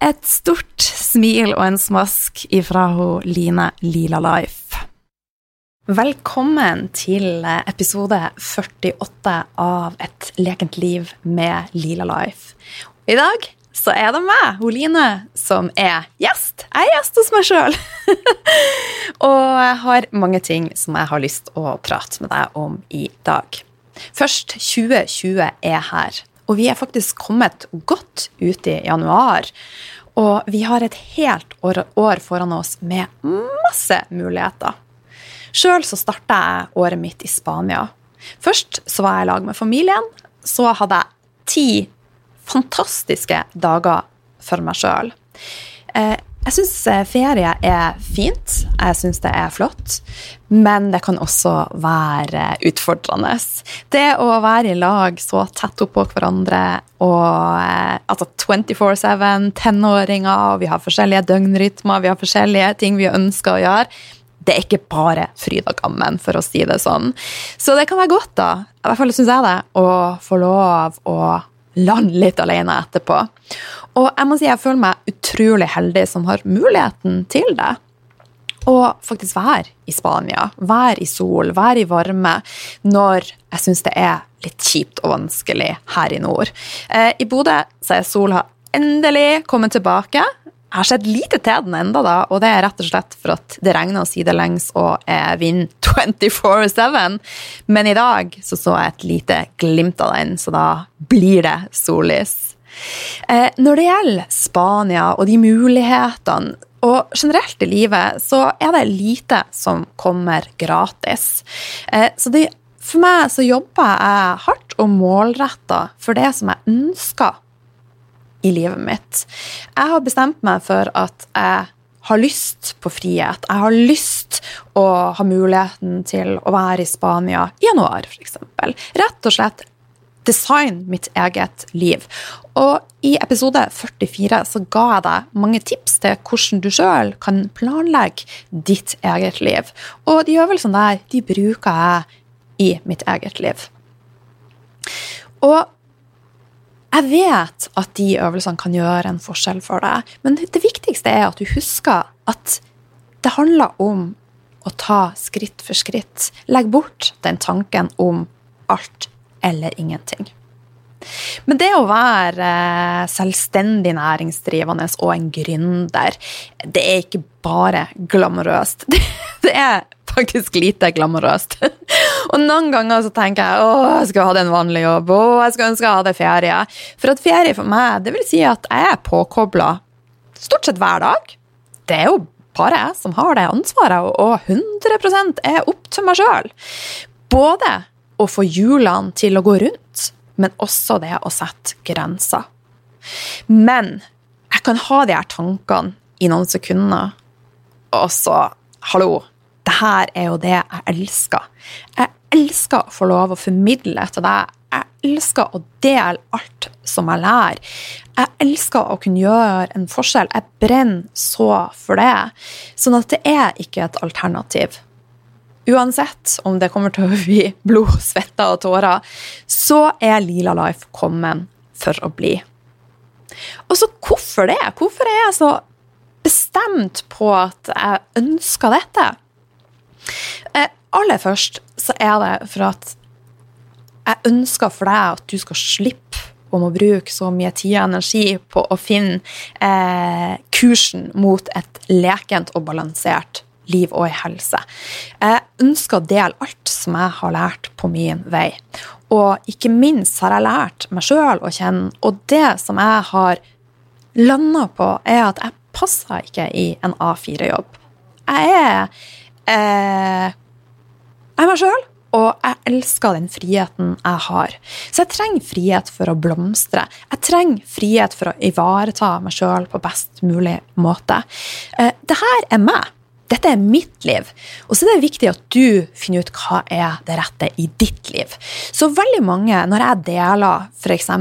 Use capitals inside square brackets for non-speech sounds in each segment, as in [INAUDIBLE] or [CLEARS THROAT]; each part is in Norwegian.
Et stort smil og en smask ifra hun Line Lila Life. Velkommen til episode 48 av Et lekent liv med Lila Life. I dag så er det meg, hun som er gjest. Jeg er gjest hos meg sjøl. [LAUGHS] og jeg har mange ting som jeg har lyst å prate med deg om i dag. Først, 2020 er her. Og vi er faktisk kommet godt ut i januar. Og vi har et helt år, foran oss med masse muligheter. Sjøl så starta jeg året mitt i Spania. Først så var jeg i lag med familien. Så hadde jeg ti fantastiske dager for meg sjøl. Jeg syns eh, ferie er fint, jeg syns det er flott, men det kan også være utfordrende. Det å være i lag så tett oppå hverandre og eh, altså 24-7, tenåringer, vi har forskjellige døgnrytmer, vi har forskjellige ting vi ønsker å gjøre. Det er ikke bare fryd og gammen, for å si det sånn. Så det kan være godt, da, i hvert fall syns jeg det, å få lov å lande litt alene etterpå. Og jeg må si jeg føler meg utrolig heldig som har muligheten til det. Og faktisk være i Spania, være i sol, være i varme når jeg syns det er litt kjipt og vanskelig her i nord. Eh, I Bodø så er sola endelig kommet tilbake. Jeg har sett lite til den enda da, og det er rett og slett for at det regner sidelengs og er vind [LAUGHS] 24-7. Men i dag så, så jeg et lite glimt av den, så da blir det sollys. Eh, når det gjelder Spania og de mulighetene og generelt i livet så er det lite som kommer gratis. Eh, så det, for meg så jobber jeg hardt og målretta for det som jeg ønsker i livet mitt. Jeg har bestemt meg for at jeg har lyst på frihet. Jeg har lyst å ha muligheten til å være i Spania i januar, f.eks. Rett og slett design mitt eget liv. Og i episode 44 så ga jeg deg mange tips til hvordan du sjøl kan planlegge ditt eget liv. Og de øvelsene der, de bruker jeg i mitt eget liv. Og jeg vet at de øvelsene kan gjøre en forskjell for deg, men det viktigste er at du husker at det handler om å ta skritt for skritt. Legg bort den tanken om alt eller ingenting. Men det å være eh, selvstendig næringsdrivende og en gründer, det er ikke bare glamorøst. [LAUGHS] Det er faktisk lite glamorøst. [LAUGHS] Og noen ganger så tenker jeg å, jeg skal ha det en vanlig jobb, å, jeg skal ønske jeg hadde ferie. For at ferie for meg, det vil si at jeg er påkobla stort sett hver dag. Det er jo bare jeg som har det ansvaret, og 100 er opp til meg sjøl. Både å få hjulene til å gå rundt, men også det å sette grenser. Men jeg kan ha de her tankene i noen sekunder, og så Hallo, det her er jo det jeg elsker. Jeg elsker å få lov å formidle til deg. Jeg elsker å dele alt som jeg lærer. Jeg elsker å kunne gjøre en forskjell. Jeg brenner så for det. Sånn at det er ikke et alternativ uansett om det kommer til å bli blod, svette og tårer, så er Lila Life kommet for å bli. Og så hvorfor det? Hvorfor er jeg så bestemt på at jeg ønsker dette? Eh, aller først så er det for at jeg ønsker for deg at du skal slippe om å bruke så mye tid og energi på å finne eh, kursen mot et lekent og balansert liv og i helse. Jeg ønsker å dele alt som jeg har lært på min vei. Og ikke minst har jeg lært meg sjøl å kjenne, og det som jeg har landa på, er at jeg passer ikke i en A4-jobb. Jeg er eh, Jeg er meg sjøl, og jeg elsker den friheten jeg har. Så jeg trenger frihet for å blomstre. Jeg trenger frihet for å ivareta meg sjøl på best mulig måte. Eh, det her er meg. Dette er mitt liv. Og så er det viktig at du finner ut hva er det rette i ditt liv. Så veldig mange, når jeg deler f.eks.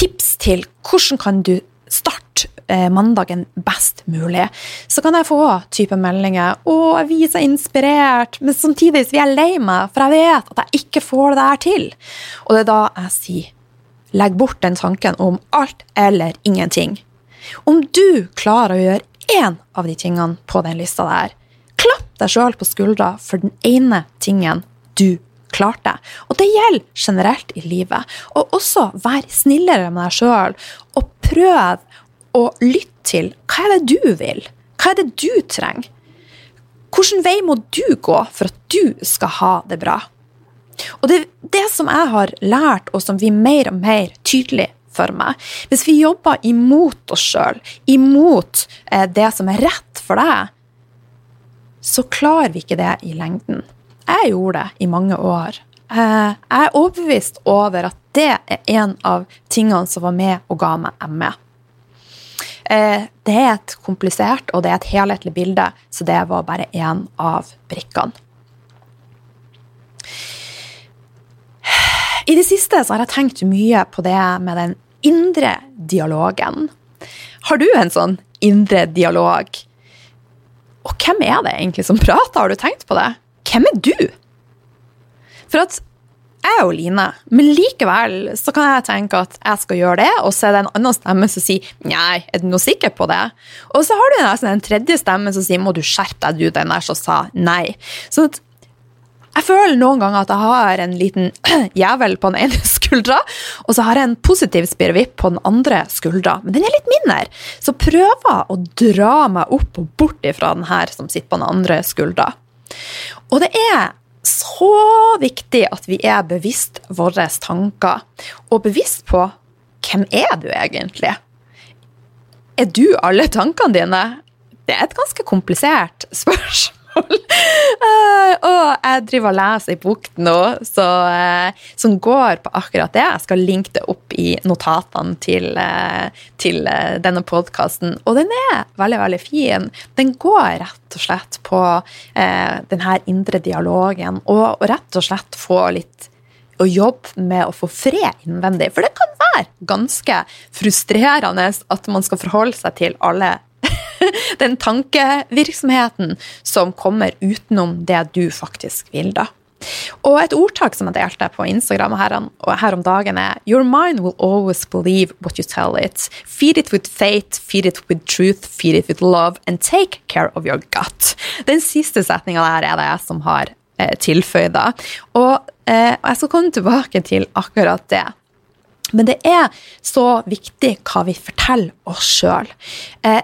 tips til hvordan kan du starte eh, mandagen best mulig, så kan jeg få type meldinger 'Å, jeg blir så inspirert', men samtidig blir jeg lei meg, for jeg vet at jeg ikke får det der til. Og det er da jeg sier legg bort den tanken om alt eller ingenting. Om du klarer å gjøre én av de tingene på den lista der. Klapp deg sjøl på skuldra for den ene tingen du klarte. Og det gjelder generelt i livet. Og også vær snillere med deg sjøl, og prøv å lytte til hva er det du vil? Hva er det du trenger? Hvilken vei må du gå for at du skal ha det bra? Og det, det som jeg har lært, og som vi mer og mer tydelig for meg. Hvis vi jobber imot oss sjøl, imot eh, det som er rett for deg, så klarer vi ikke det i lengden. Jeg gjorde det i mange år. Eh, jeg er overbevist over at det er en av tingene som var med og ga meg ME. Eh, det er et komplisert og det er et helhetlig bilde, så det var bare én av brikkene. I det siste så har jeg tenkt mye på det med den indre dialogen. Har du en sånn indre dialog? Og hvem er det egentlig som prater? Har du tenkt på det? Hvem er du? For at jeg er jo Line, men likevel så kan jeg tenke at jeg skal gjøre det, og så er det en annen stemme som sier 'nei, er du noe sikker på det?' Og så har du nesten en tredje stemme som sier 'må du skjerpe deg, du den der som sa nei'. Sånn at jeg føler noen ganger at jeg har en liten [CLEARS THROAT] jævel på den ene [LAUGHS] skuldra, og så har jeg en positiv spirrevipp på den andre skuldra, men den er litt mindre. Så prøver å dra meg opp og bort ifra den her som sitter på den andre skuldra. Og det er så viktig at vi er bevisst våre tanker, og bevisst på hvem er du egentlig? Er du alle tankene dine? Det er et ganske komplisert [LAUGHS] spørsmål. Uh, [LAUGHS] og jeg driver og leser ei bok nå så, uh, som går på akkurat det. Jeg skal linke det opp i notatene til, uh, til denne podkasten. Og den er veldig, veldig fin. Den går rett og slett på den her indre dialogen, og, og rett og slett få litt å jobbe med å få fred innvendig. For det kan være ganske frustrerende at man skal forholde seg til alle [LAUGHS] den tankevirksomheten som kommer utenom det du faktisk vil, da. Og et ordtak som jeg delte på Instagram her, her, om dagen, er Your mind will always believe what you tell it. Feed it with faith, feed it with truth, feed it with love, and take care of your gut. Den siste setninga der er det jeg som har eh, tilføyd. Og eh, jeg skal komme tilbake til akkurat det. Men det er så viktig hva vi forteller oss sjøl. Eh,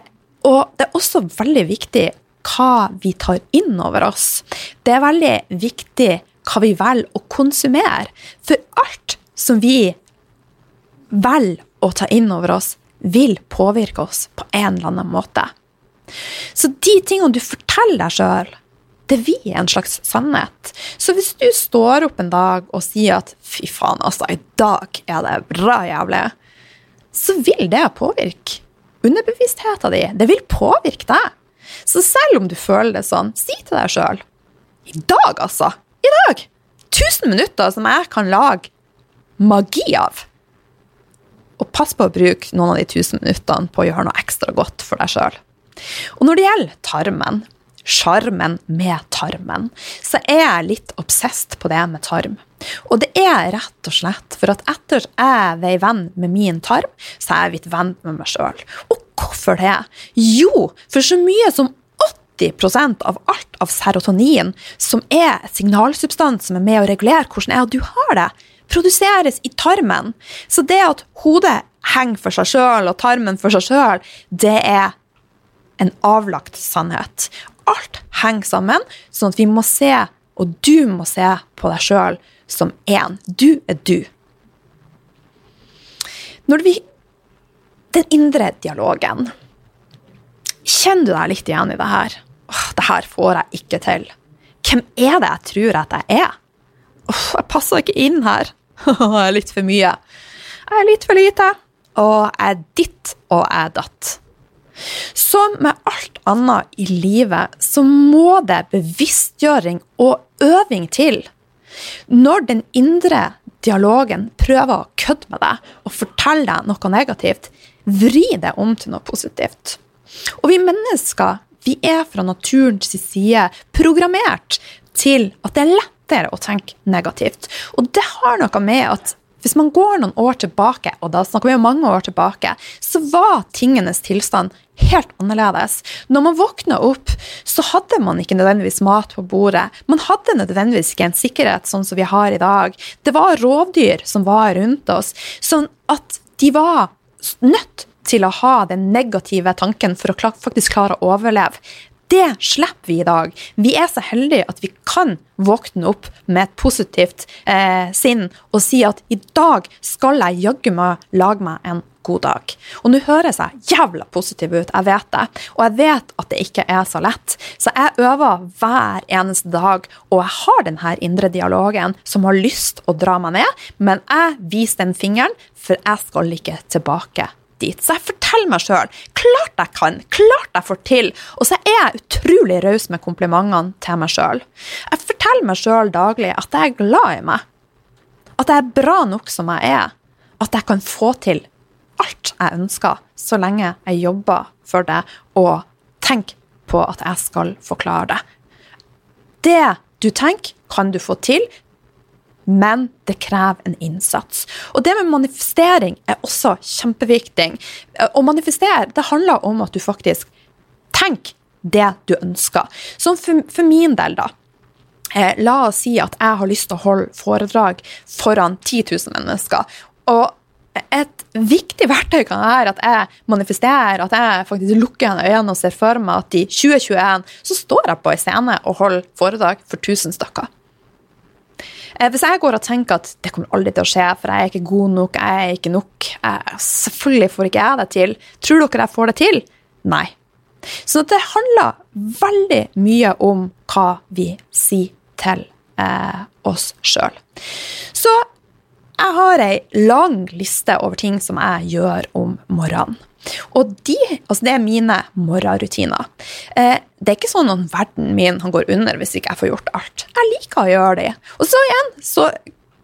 og det er også veldig viktig hva vi tar inn over oss. Det er veldig viktig hva vi velger å konsumere. For alt som vi velger å ta inn over oss, vil påvirke oss på en eller annen måte. Så de tingene du forteller deg sjøl, det blir en slags sannhet. Så hvis du står opp en dag og sier at 'fy faen, altså, i dag er det bra jævlig', så vil det påvirke underbevisstheten din. Det vil påvirke deg. Så selv om du føler det sånn, si til deg sjøl I dag, altså. I dag. 1000 minutter som jeg kan lage magi av. Og pass på å bruke noen av de 1000 minuttene på å gjøre noe ekstra godt for deg sjøl. Og når det gjelder tarmen, sjarmen med tarmen, så er jeg litt obsesst på det med tarm. Og det er rett og slett for at etter jeg ble venn med min tarm, så er jeg blitt venn med meg sjøl. Og hvorfor det? Jo, for så mye som 80% av alt av serotonin, som er signalsubstans som er med å regulere hvordan er du har det, produseres i tarmen. Så det at hodet henger for seg sjøl og tarmen for seg sjøl, det er en avlagt sannhet. Alt henger sammen, sånn at vi må se, og du må se på deg sjøl som én. Du er du. Når vi Den indre dialogen. Kjenner du deg litt igjen i det her? Åh, det her får jeg ikke til. Hvem er det jeg tror at jeg er? Åh, jeg passer ikke inn her. [LAUGHS] jeg er litt for mye. Jeg er litt for lite. Og jeg er ditt, og jeg er datt. Som med alt annet i livet, så må det bevisstgjøring og øving til. Når den indre dialogen prøver å kødde med deg og fortelle deg noe negativt, vri det om til noe positivt. Og vi mennesker vi er fra naturens side programmert til at det er lettere å tenke negativt. Og det har noe med at hvis man går noen år tilbake, og da snakker vi om mange år tilbake, så var tingenes tilstand helt annerledes. Når man våkna opp, så hadde man ikke nødvendigvis mat på bordet. Man hadde nødvendigvis ikke en sikkerhet sånn som vi har i dag. Det var rovdyr som var rundt oss, sånn at de var nødt til å ha den negative tanken for å faktisk klare å overleve. Det slipper vi i dag. Vi er så heldige at vi kan våkne opp med et positivt eh, sinn og si at i dag skal jeg jaggu meg lage meg en god dag. Og nå høres jeg jævla positiv ut, jeg vet det. Og jeg vet at det ikke er så lett. Så jeg øver hver eneste dag, og jeg har denne indre dialogen som har lyst å dra meg ned, men jeg viser den fingeren, for jeg skal ikke tilbake dit. Så jeg forteller meg sjøl klart jeg kan, klart jeg får til. Og så er jeg utrolig raus med komplimentene til meg sjøl. Jeg forteller meg sjøl daglig at jeg er glad i meg. At jeg er bra nok som jeg er. At jeg kan få til alt jeg ønsker, så lenge jeg jobber for det og tenker på at jeg skal forklare det. Det du tenker, kan du få til men det krever en innsats. Og det med manifestering er også kjempeviktig. Å manifestere det handler om at du faktisk tenker det du ønsker. Som for, for min del, da. Eh, la oss si at jeg har lyst til å holde foredrag foran 10 000 mennesker. Og et viktig verktøy kan være at jeg manifesterer, at jeg faktisk lukker øynene og ser for meg at i 2021 så står jeg på en scene og holder foredrag for 1000 stykker. Eh, hvis jeg går og tenker at det kommer aldri til å skje, for jeg er ikke god nok, jeg er ikke nok jeg, Selvfølgelig får ikke jeg det til. Tror dere jeg får det til? Nei. Så det handler veldig mye om hva vi sier til eh, oss sjøl. Så jeg har ei lang liste over ting som jeg gjør om morgenen. Og de, altså det er mine morgenrutiner. Eh, det er ikke sånn at verden min går under hvis ikke jeg får gjort alt. Jeg liker å gjøre det. Og så igjen, så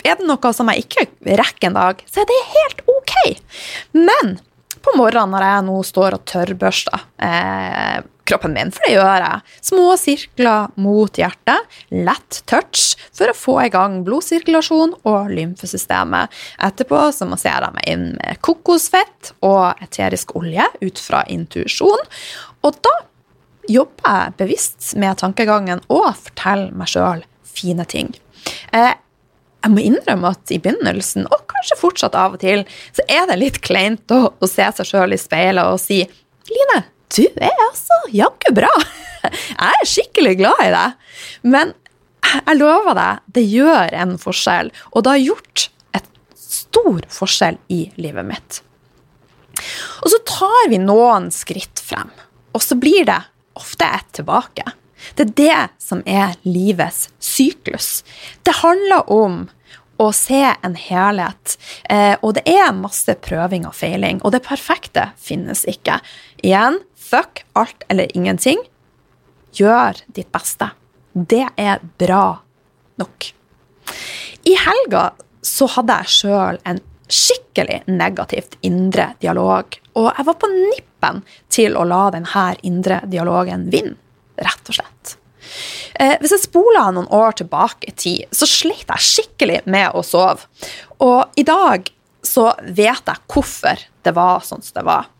er det noe som jeg ikke rekker en dag, så er det helt ok. Men på morgenen når jeg nå står og tørrbørster eh, kroppen min, for det gjør jeg. Små sirkler mot hjertet, lett touch for å få i gang blodsirkulasjon og lymfesystemet. Etterpå så masserer jeg meg inn med kokosfett og eterisk olje ut fra intuisjon. Og da jobber jeg bevisst med tankegangen og forteller meg sjøl fine ting. Eh, jeg må innrømme at i begynnelsen, og kanskje fortsatt av og til, så er det litt kleint å, å se seg sjøl i speilet og si Line, du er altså jaggu bra. Jeg er skikkelig glad i deg. Men jeg lover deg, det gjør en forskjell. Og det har gjort et stor forskjell i livet mitt. Og så tar vi noen skritt frem, og så blir det ofte et tilbake. Det er det som er livets syklus. Det handler om å se en helhet. Eh, og det er masse prøving og feiling, og det perfekte finnes ikke. Igjen, fuck alt eller ingenting. Gjør ditt beste. Det er bra nok. I helga så hadde jeg sjøl en skikkelig negativt indre dialog, og jeg var på nippen til å la denne indre dialogen vinne, rett og slett. Eh, hvis jeg spoler noen år tilbake i tid, så slet jeg skikkelig med å sove. Og i dag så vet jeg hvorfor det var sånn som det var.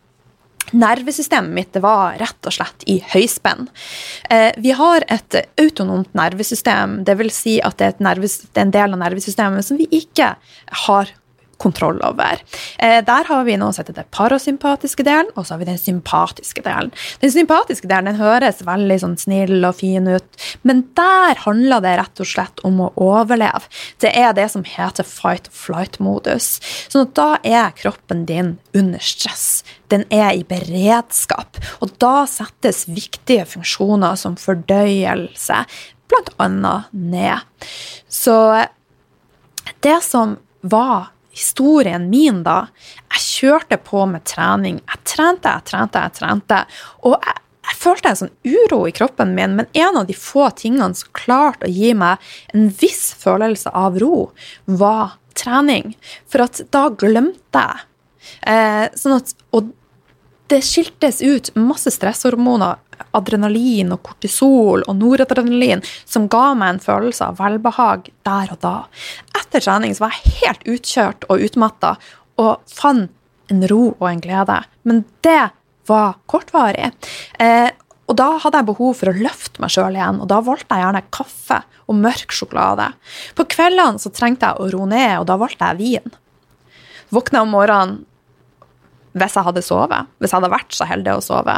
Nervesystemet mitt var rett og slett i høyspenn. Eh, vi har et autonomt nervesystem, dvs. Si at det er, nerves, det er en del av nervesystemet som vi ikke har kontroll over. Eh, der har vi nå sett den parasympatiske delen, og så har vi den sympatiske delen. Den sympatiske delen den høres veldig sånn snill og fin ut, men der handler det rett og slett om å overleve. Det er det som heter fight or flight-modus. Så da er kroppen din under stress. Den er i beredskap, og da settes viktige funksjoner som fordøyelse bl.a. ned. Så det som var historien min da Jeg kjørte på med trening. Jeg trente, jeg trente, jeg trente. Og jeg, jeg følte en sånn uro i kroppen min, men en av de få tingene som klarte å gi meg en viss følelse av ro, var trening. For at da glemte jeg. Eh, sånn at, og det skiltes ut masse stresshormoner adrenalin og kortisol og noradrenalin som ga meg en følelse av velbehag der og da. Etter trening var jeg helt utkjørt og utmatta og fant en ro og en glede. Men det var kortvarig. Eh, og da hadde jeg behov for å løfte meg sjøl igjen, og da valgte jeg gjerne kaffe og mørk sjokolade. På kveldene så trengte jeg å roe ned, og da valgte jeg vin. Våkna om morgenen hvis jeg hadde sovet, hvis jeg hadde vært så heldig å sove,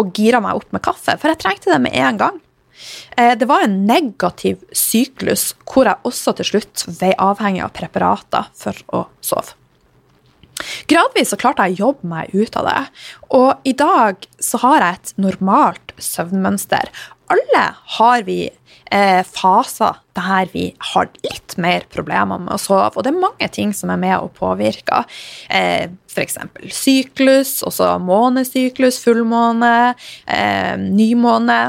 og gira meg opp med kaffe, for jeg trengte det med en gang. Eh, det var en negativ syklus hvor jeg også til slutt ble avhengig av preparater for å sove. Gradvis så klarte jeg å jobbe meg ut av det, og i dag så har jeg et normalt søvnmønster. Alle har vi eh, faser der vi har litt mer problemer med å sove. Og det er mange ting som er med og påvirker. Eh, F.eks. syklus, også månesyklus, fullmåne, eh, nymåne.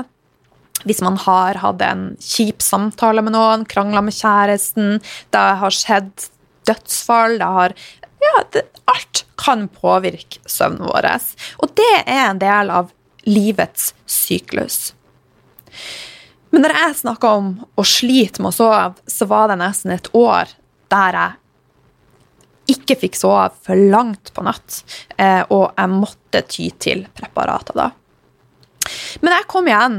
Hvis man har hatt en kjip samtale med noen, krangla med kjæresten, det har skjedd dødsfall, det har ja, det, alt kan påvirke søvnen vår. Og det er en del av livets syklus. Men når jeg snakka om å slite med å sove, så var det nesten et år der jeg ikke fikk sove for langt på natt, eh, og jeg måtte ty til preparater da. Men jeg kom igjen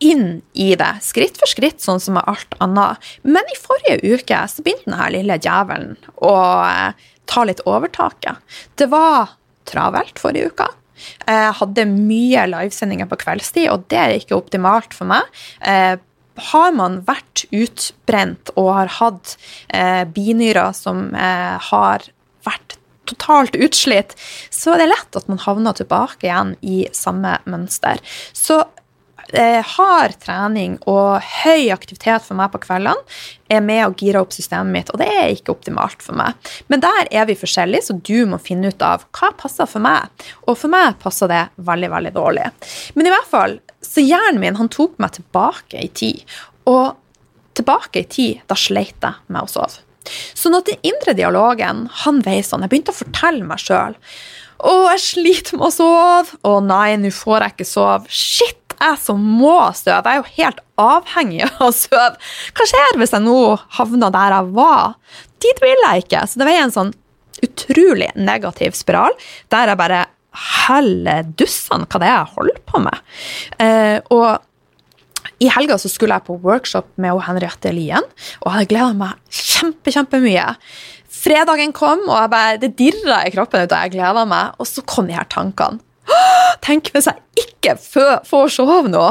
inn i det, skritt for skritt, sånn som med alt annet. Men i forrige uke så begynte denne lille djevelen å eh, ta litt overtaket. Det var travelt forrige uka. Jeg hadde mye livesendinger på kveldstid, og det er ikke optimalt for meg. Eh, har man vært utbrent og har hatt eh, binyrer som eh, har vært totalt utslitt, så er det lett at man havner tilbake igjen i samme mønster. Så eh, hard trening og høy aktivitet for meg på kveldene er med å gire opp systemet mitt, og det er ikke optimalt for meg. Men der er vi forskjellige, så du må finne ut av hva passer for meg. Og for meg passer det veldig, veldig dårlig. Men i hvert fall, så hjernen min han tok meg tilbake i tid. Og tilbake i tid, da sleit jeg med å sove. Så at den indre dialogen han vei sånn, jeg begynte å fortelle meg sjøl å, jeg sliter med å sove. Å nei, nå får jeg ikke sove. Shit, jeg som må støve. Jeg er jo helt avhengig av å sove. Hva skjer hvis jeg nå havner der jeg var? Dit vil jeg ikke. Så det var en sånn utrolig negativ spiral der jeg bare heller dussene hva det er jeg holder på med? Eh, og i helga så skulle jeg på workshop med Henriette Lien, og jeg hadde gleda meg kjempe, kjempemye. Fredagen kom, og jeg bare, det dirra i kroppen ut, og jeg gleda meg. Og så kom de her tankene. Tenk hvis jeg ikke får sove nå!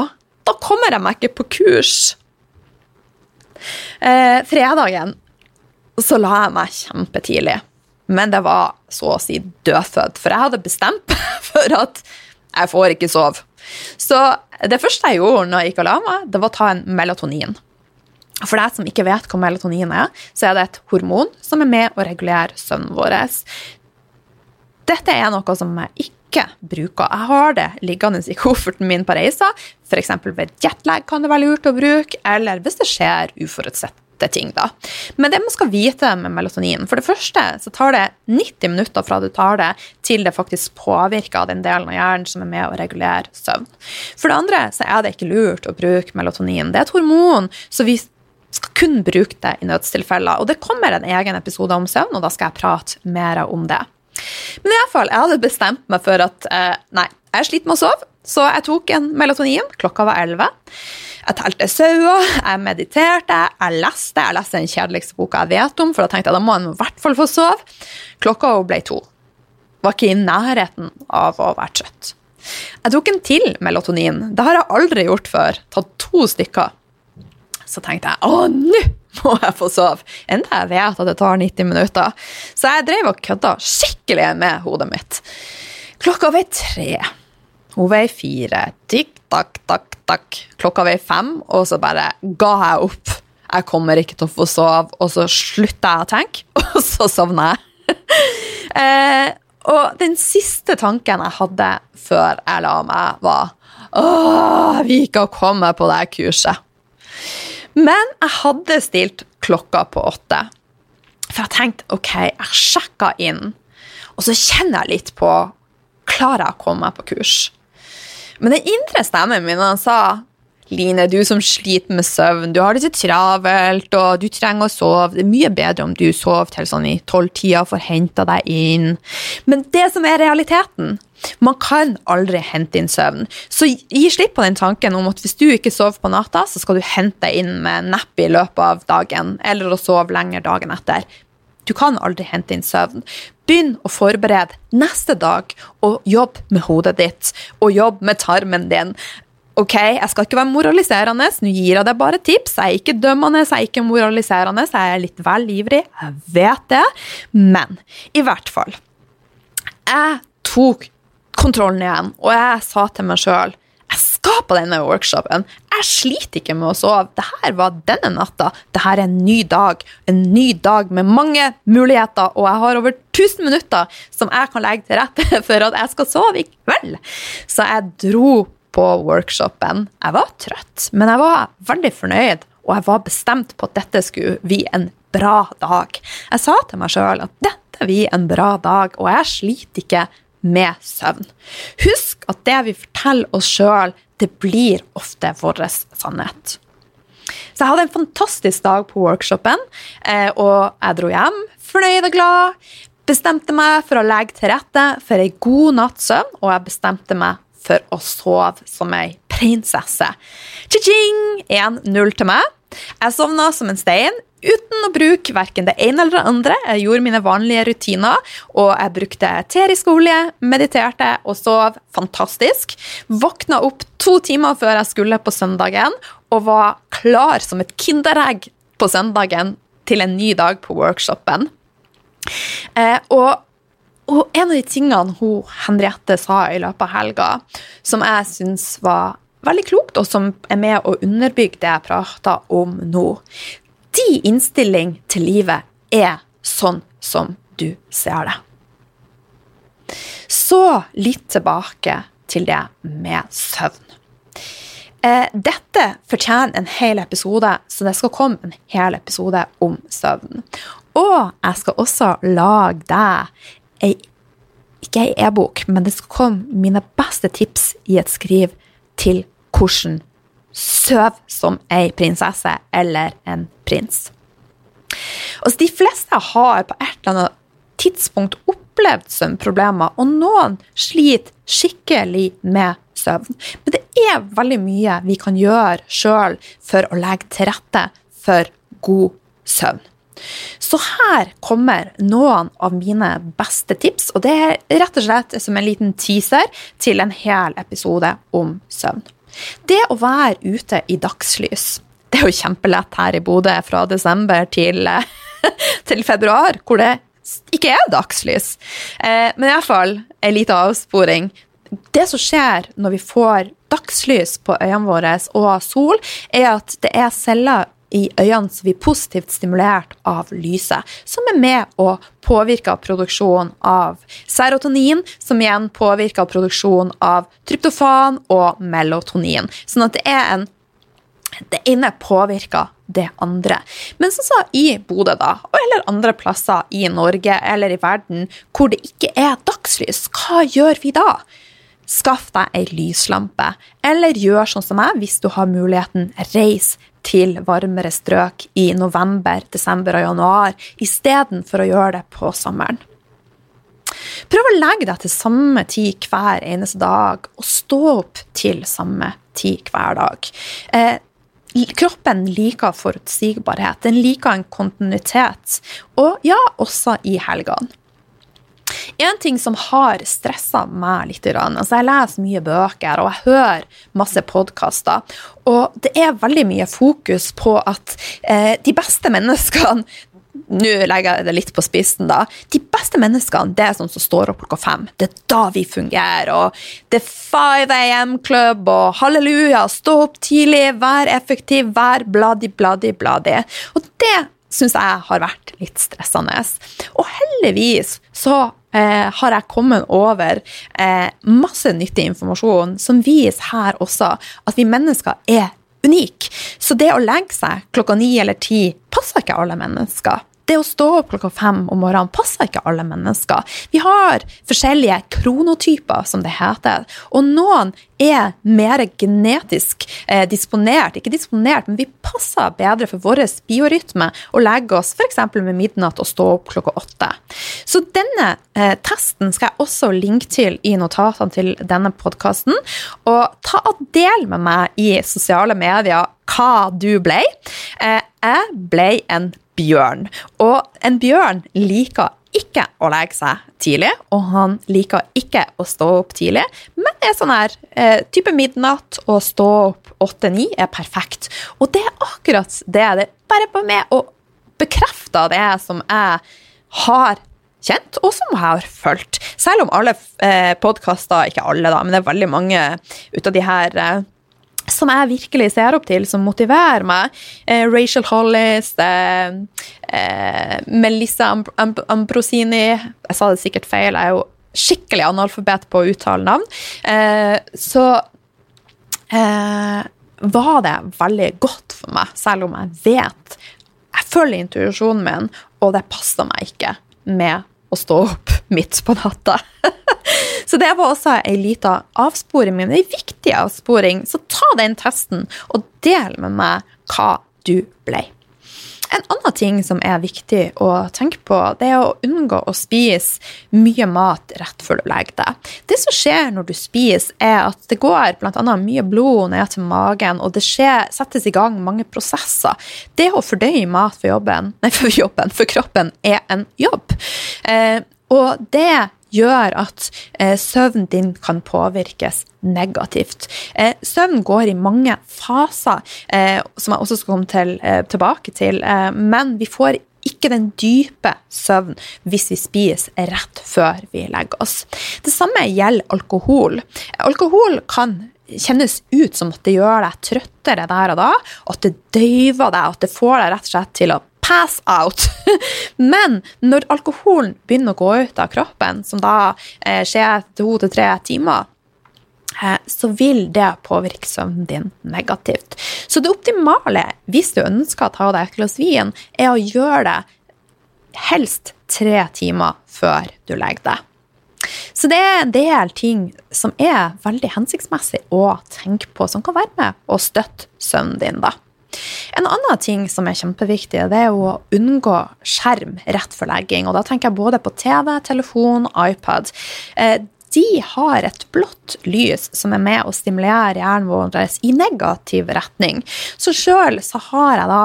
Da kommer jeg meg ikke på kurs. Eh, fredagen så la jeg meg kjempetidlig. Men det var så å si dødfødt, for jeg hadde bestemt [LAUGHS] for at jeg får ikke sove. Så det første jeg gjorde når jeg gikk og la meg, det var å ta en melatonin. For deg som ikke vet hva melatonin er, så er det et hormon som er med å regulere søvnen vår. Dette er noe som jeg ikke ikke bruker. Jeg har det liggende i kofferten min på reiser. F.eks. ved jetlag kan det være lurt å bruke, eller hvis det skjer uforutsette ting, da. Men det man skal vite med melatonin For det første så tar det 90 minutter fra du tar det, til det faktisk påvirker den delen av hjernen som er med å regulere søvn. For det andre så er det ikke lurt å bruke melatonin. Det er et hormon, så vi skal kun bruke det i nødstilfeller. Og det kommer en egen episode om søvn, og da skal jeg prate mer om det. Men i hvert fall, jeg hadde bestemt meg for at eh, nei, jeg sliter med å sove, så jeg tok en melatonin. Klokka var 11. Jeg telte sauer, jeg mediterte, jeg leste. Jeg leste den kjedeligste boka jeg vet om, for da tenkte jeg da må jeg i hvert fall få sove. Klokka ble to. Var ikke i nærheten av å være trøtt. Jeg tok en til melatonin. Det har jeg aldri gjort før. Tatt to stykker. Så tenkte jeg å, nå [LAUGHS] må jeg få sove. Enda jeg vet at det tar 90 minutter. Så jeg drev og kødda skikkelig med hodet mitt. Klokka var tre. Hun veier fire. Tikk, takk, takk, takk. Klokka veier fem, og så bare ga jeg opp. Jeg kommer ikke til å få sove. Og så slutta jeg å tenke, [LAUGHS] og så sovna jeg. [LAUGHS] eh, og den siste tanken jeg hadde før jeg la meg, var Åh, vi ikke har kommet på det kurset. Men jeg hadde stilt klokka på åtte. For jeg tenkte ok, jeg sjekka inn, og så kjenner jeg litt på Klarer jeg å komme meg på kurs? Men den indre stemmen min han sa Line, du som sliter med søvn, du har det så travelt, og du trenger å sove. Det er mye bedre om du sover til sånn i tolvtida for å hente deg inn. Men det som er realiteten, man kan aldri hente inn søvn. Så gi slipp på den tanken om at hvis du ikke sover på natta, så skal du hente deg inn med nepp i løpet av dagen, eller å sove lenger dagen etter. Du kan aldri hente inn søvn. Begynn å forberede neste dag, og jobb med hodet ditt, og jobb med tarmen din. Ok, Jeg skal ikke være moraliserende, nå gir jeg deg bare tips. Jeg er ikke dømmende, jeg er ikke moraliserende, jeg er litt vel ivrig. Jeg vet det. Men i hvert fall Jeg tok kontrollen igjen, og jeg sa til meg sjøl jeg skal på denne workshopen. Jeg sliter ikke med å sove. Dette var denne natta. Dette er en ny dag. En ny dag med mange muligheter, og jeg har over 1000 minutter som jeg kan legge til rette [LAUGHS] for at jeg skal sove i kveld. Så jeg dro på workshopen. Jeg var trøtt, men jeg var veldig fornøyd, og jeg var bestemt på at dette skulle bli en bra dag. Jeg sa til meg sjøl at dette blir en bra dag, og jeg sliter ikke med søvn. Husk at det vi forteller oss sjøl, det blir ofte vår sannhet. Så jeg hadde en fantastisk dag på workshopen, eh, og jeg dro hjem fornøyd og glad. Bestemte meg for å legge til rette for ei god natts søvn, og jeg bestemte meg for å sove som ei prinsesse. Cha-ching! 1-0 til meg. Jeg sovna som en stein uten å bruke verken det ene eller det andre. Jeg gjorde mine vanlige rutiner, og jeg brukte teriskolie, mediterte og sov fantastisk. Våkna opp to timer før jeg skulle på søndagen, og var klar som et kinderegg på søndagen til en ny dag på workshopen. Eh, og, og, en av de tingene hun Henriette sa i løpet av helga, som jeg syns var veldig klokt, og som er med å underbygge det jeg prater om nå, din innstilling til livet er sånn som du ser det. Så litt tilbake til det med søvn. Eh, dette fortjener en hel episode, så det skal komme en hel episode om søvn. Og jeg skal også lage deg ei ikke ei e-bok, men det skal komme mine beste tips i et skriv til hvordan Søv som ei prinsesse eller en prins. Altså, de fleste har på et eller annet tidspunkt opplevd søvnproblemer, og noen sliter skikkelig med søvn. Men det er veldig mye vi kan gjøre sjøl for å legge til rette for god søvn. Så her kommer noen av mine beste tips, og det er rett og slett som en liten teaser til en hel episode om søvn. Det å være ute i dagslys Det er jo kjempelett her i Bodø fra desember til, [LAUGHS] til februar, hvor det ikke er dagslys. Eh, men iallfall en liten avsporing. Det som skjer når vi får dagslys på øynene våre og sol, er at det er celler i øynene som blir positivt stimulert av lyset, som er med å påvirke produksjonen av serotonin, som igjen påvirker produksjonen av tryptofan og melatonin. Sånn at det er en det ene påvirker det andre. Men sånn som i Bodø, da, eller andre plasser i Norge eller i verden hvor det ikke er dagslys, hva gjør vi da? Skaff deg ei lyslampe, eller gjør sånn som meg hvis du har muligheten. Reis til varmere strøk i november, desember og januar istedenfor å gjøre det på sommeren. Prøv å legge deg til samme tid hver eneste dag, og stå opp til samme tid hver dag. Eh, kroppen liker forutsigbarhet, den liker en kontinuitet, og ja, også i helgene. En ting som har stressa meg litt altså Jeg leser mye bøker og jeg hører masse podkaster. Og det er veldig mye fokus på at eh, de beste menneskene nå legger jeg det litt på spissen, da. De beste menneskene det er sånn som står opp klokka fem. Det er da vi fungerer. og er 5 AM-klubb og halleluja, stå opp tidlig, vær effektiv, vær bladi, bladi, bladi. Og det syns jeg har vært litt stressende. Og heldigvis så eh, har jeg kommet over eh, masse nyttig informasjon som viser her også at vi mennesker er unike. Så det å legge seg klokka ni eller ti passer ikke alle mennesker. Det å stå opp klokka fem om morgenen passer ikke alle mennesker. Vi har forskjellige kronotyper, som det heter. Og noen er mer genetisk eh, disponert. Ikke disponert, men vi passer bedre for vår biorytme å legge oss f.eks. med midnatt og stå opp klokka åtte. Så denne eh, testen skal jeg også linke til i notatene til denne podkasten. Og ta og del med meg i sosiale medier hva du ble. Eh, jeg ble en bjørn. Og en bjørn liker ikke å legge seg tidlig, og han liker ikke å stå opp tidlig, men er sånn her eh, type midnatt og stå opp åtte-ni er perfekt. Og det er akkurat det. Det er bare på med å bekrefte det som jeg har kjent, og som jeg har fulgt. Selv om alle eh, podkaster, ikke alle, da, men det er veldig mange ut av de her eh, som jeg virkelig ser opp til, som motiverer meg. Eh, Rachel Hollis, eh, eh, Melissa Am Am Ambrosini Jeg sa det sikkert feil, jeg er jo skikkelig analfabet på å uttale navn. Eh, så eh, var det veldig godt for meg, selv om jeg vet Jeg følger intuisjonen min, og det passer meg ikke med å stå opp midt på natta. [LAUGHS] så det var også ei lita avsporing, men ei viktig avsporing. Så ta den testen, og del med meg hva du ble. En annen ting som er viktig å tenke på, det er å unngå å spise mye mat rett før du legger deg. Det som skjer når du spiser, er at det går bl.a. mye blod ned til magen, og det skjer, settes i gang mange prosesser. Det å fordøye mat for jobben, nei, for jobben, for kroppen, er en jobb. Eh, og det gjør at eh, søvnen din kan påvirkes negativt. Eh, søvn går i mange faser, eh, som jeg også skal komme til, eh, tilbake til, eh, men vi får ikke den dype søvn hvis vi spiser rett før vi legger oss. Det samme gjelder alkohol. Alkohol kan kjennes ut som at det gjør deg trøttere der og da, og at det døyver deg, at det får deg rett og slett til å pass out. [LAUGHS] Men når alkoholen begynner å gå ut av kroppen, som da eh, skjer etter to til tre timer, eh, så vil det påvirke søvnen din negativt. Så det optimale, hvis du ønsker å ta deg et glass vin, er å gjøre det helst tre timer før du legger deg. Så det er en del ting som er veldig hensiktsmessig å tenke på, som kan være med og støtte søvnen din. da. En annen ting som er kjempeviktig, det er å unngå skjerm rett for legging. Og da tenker jeg både på TV, telefon, iPad. Eh, de har et blått lys som er med å stimulere hjernen vår i negativ retning. Så sjøl så har jeg da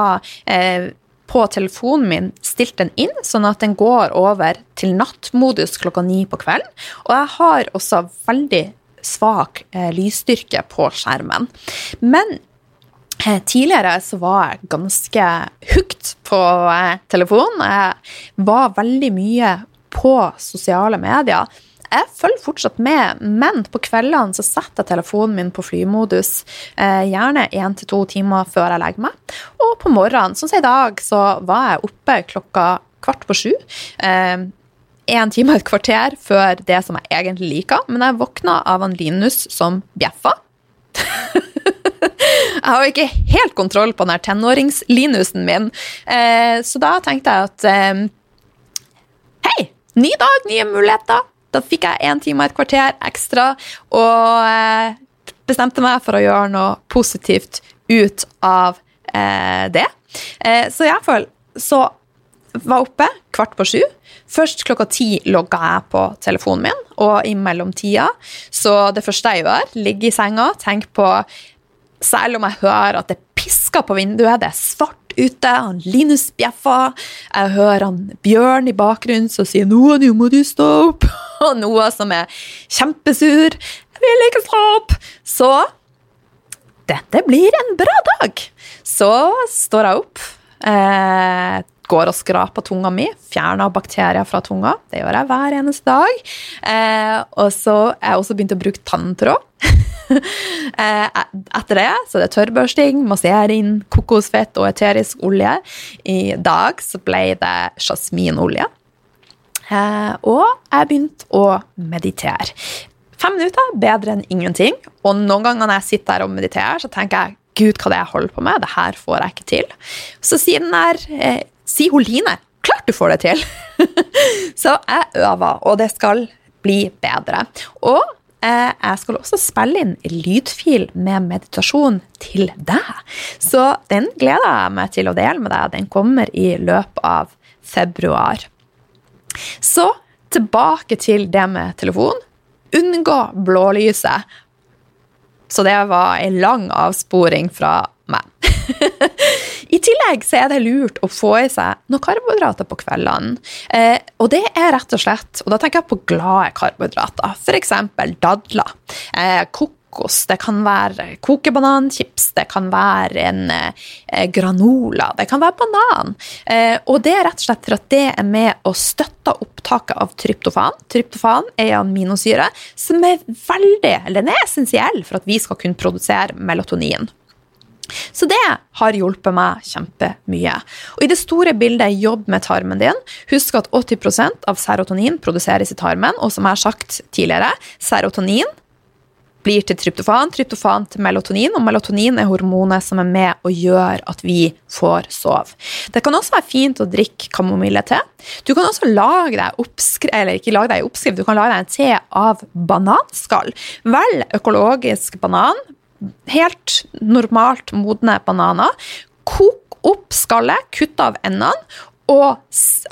eh, på telefonen min stilt den inn, sånn at den går over til nattmodus klokka ni på kvelden. Og jeg har også veldig svak eh, lysstyrke på skjermen. Men tidligere så var jeg ganske hooked på telefon. Jeg var veldig mye på sosiale medier. Jeg følger fortsatt med, men på kveldene så setter jeg telefonen min på flymodus. Eh, gjerne én til to timer før jeg legger meg. Og på morgenen, sånn som i dag, så var jeg oppe klokka kvart på sju. En time og et kvarter før det som jeg egentlig liker, men jeg våkna av en Linus som bjeffa. [LAUGHS] Jeg har jo ikke helt kontroll på den tenårings-Linusen min, eh, så da tenkte jeg at eh, Hei, ny dag, nye muligheter. Da fikk jeg én time og et kvarter ekstra, og eh, bestemte meg for å gjøre noe positivt ut av eh, det. Eh, så fall så var oppe kvart på sju. Først klokka ti logga jeg på telefonen min, og i mellomtida Så det første jeg gjør, ligge i senga, tenke på Selv om jeg hører at det pisker på vinduet, det er svart ute, han Linus bjeffer, jeg hører han Bjørn i bakgrunnen som sier 'Noah, nå må du stå opp', [LAUGHS] og Noah som er kjempesur. 'Jeg vil ikke stå opp'. Så dette blir en bra dag. Så står jeg opp. Eh, går og skraper tunga mi, fjerner bakterier fra tunga. Det gjør jeg hver eneste dag. Eh, og så har jeg også begynt å bruke tanntråd. [LAUGHS] [LAUGHS] eh, etter det så er det tørrbørsting, massering, kokosfett og eterisk olje. I dag så ble det jasminolje. Eh, og jeg begynte å meditere. Fem minutter bedre enn ingenting. Og noen ganger når jeg sitter her og mediterer, så tenker jeg Gud, hva det er jeg holder på med? Det her får jeg ikke til. Så sier den der eh, sier Line. Klart du får det til! [LAUGHS] så jeg øver, og det skal bli bedre. Og jeg skal også spille inn lydfil med meditasjon til deg. Så den gleder jeg meg til å dele med deg. Den kommer i løpet av februar. Så tilbake til det med telefon. Unngå blålyset. Så det var ei lang avsporing fra meg. [LAUGHS] I tillegg så er det lurt å få i seg noen karbohydrater på kveldene. Eh, og det er rett og slett, og da tenker jeg på glade karbohydrater, f.eks. dadler. Eh, kokos, det kan være kokebananchips, det kan være en eh, granola, det kan være banan. Eh, og det er rett og slett for at det er med å støtte opptaket av tryptofan. Tryptofan er en aminosyre som er veldig, eller den er essensiell for at vi skal kunne produsere melatonin. Så det har hjulpet meg kjempemye. Og i det store bildet, jobb med tarmen din. Husk at 80% av serotonin produseres i tarmen, og som jeg har sagt tidligere, serotonin blir til tryptofan, tryptofan til melatonin, og melatonin er hormonet som er med og gjør at vi får sove. Det kan også være fint å drikke kamomille-te. Du kan også lage deg oppskrift, eller ikke lage deg oppskrift, du kan lage deg en te av bananskall. Velg økologisk banan, helt normalt modne bananer. Kok opp skallet, kutt av endene, og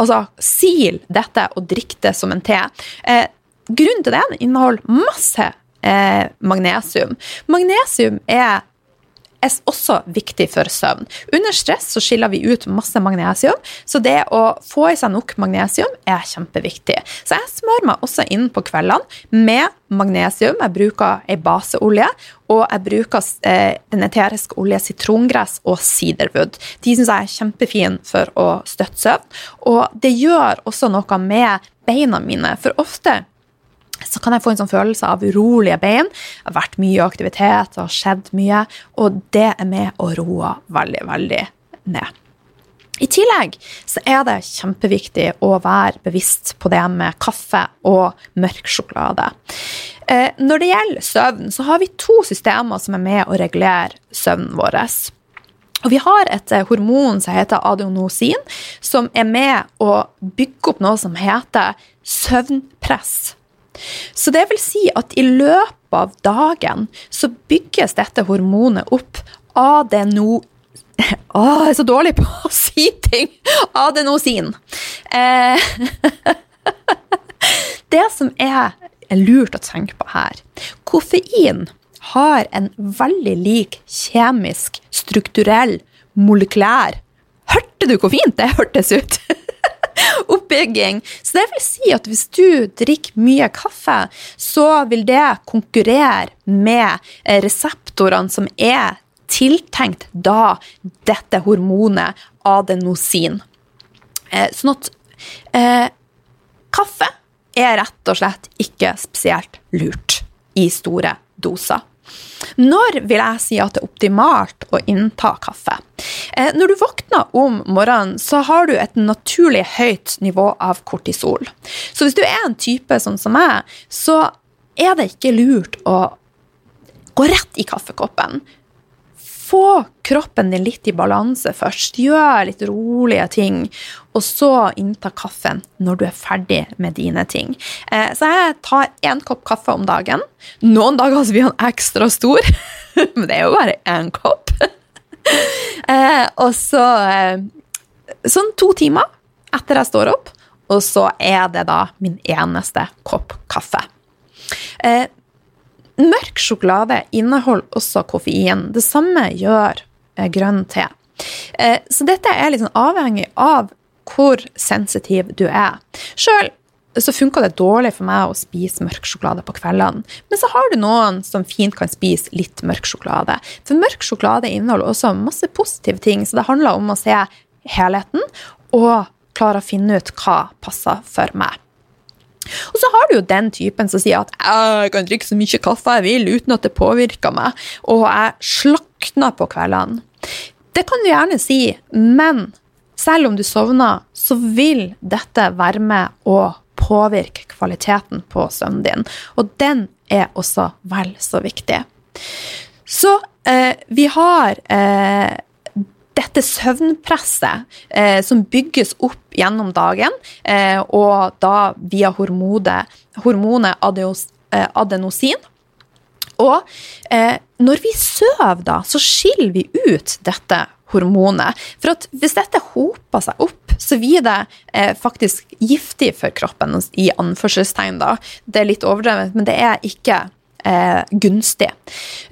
altså, sil dette og drikk det som en te. Eh, grunnen til det inneholder masse eh, magnesium. Magnesium er er også viktig for søvn. Under stress så skiller vi ut masse magnesium, så det å få i seg nok magnesium er kjempeviktig. Så jeg smører meg også inn på kveldene med magnesium. Jeg bruker ei baseolje, og jeg bruker eh, den eteriske olje sitrongress og siderwood. De syns jeg er kjempefine for å støtte søvn, og det gjør også noe med beina mine, for ofte så kan jeg få en sånn følelse av urolige bein. Det har vært mye aktivitet, det har skjedd mye, og det er med å roe veldig, veldig ned. I tillegg så er det kjempeviktig å være bevisst på det med kaffe og mørk sjokolade. Eh, når det gjelder søvn, så har vi to systemer som er med å regulere søvnen vår. Og vi har et eh, hormon som heter adeonosin, som er med å bygge opp noe som heter søvnpress. Så det vil si at i løpet av dagen så bygges dette hormonet opp adeno... [LAUGHS] Å, jeg er så dårlig på å si ting! Adenosin. Eh, [LAUGHS] det som er lurt å tenke på her Koffein har en veldig lik kjemisk, strukturell, molekylær Hørte du hvor fint det hørtes ut? [LAUGHS] [LAUGHS] oppbygging. Så det vil si at hvis du drikker mye kaffe, så vil det konkurrere med reseptorene som er tiltenkt da dette hormonet adenosin. Eh, sånn at eh, kaffe er rett og slett ikke spesielt lurt i store doser. Når vil jeg si at det er optimalt å innta kaffe? Eh, når du våkner om morgenen, så har du et naturlig høyt nivå av kortisol. Så hvis du er en type sånn som meg, så er det ikke lurt å gå rett i kaffekoppen. Få kroppen din litt i balanse først. Gjør litt rolige ting, og så innta kaffen når du er ferdig med dine ting. Eh, så jeg tar én kopp kaffe om dagen. Noen dager blir han ekstra stor, [LAUGHS] men det er jo bare én kopp. [LAUGHS] eh, og så eh, sånn to timer etter jeg står opp, og så er det da min eneste kopp kaffe. Mørk sjokolade inneholder også koffein. Det samme gjør eh, grønn te. Eh, så dette er sånn avhengig av hvor sensitiv du er. Sjøl så funka det dårlig for meg å spise mørk sjokolade på kveldene. Men så har du noen som fint kan spise litt mørk sjokolade. For mørk sjokolade inneholder også masse positive ting, så det handler om å se helheten og klare å finne ut hva passer for meg. Og så har du jo den typen som sier at jeg kan drikke så mye kaffe jeg vil uten at det påvirker meg, og jeg slakner på kveldene. Det kan du gjerne si, men selv om du sovner, så vil dette være med å påvirke kvaliteten på søvnen din, og den er også vel så viktig. Så eh, vi har eh, dette søvnpresset eh, som bygges opp gjennom dagen, eh, og da via hormonet, hormonet eh, adenosin. Og eh, når vi sover, da, så skiller vi ut dette hormonet. For at hvis dette hoper seg opp, så blir det eh, faktisk giftig for kroppen, i anførselstegn. da. Det er litt overdrevet, men det er ikke eh, gunstig.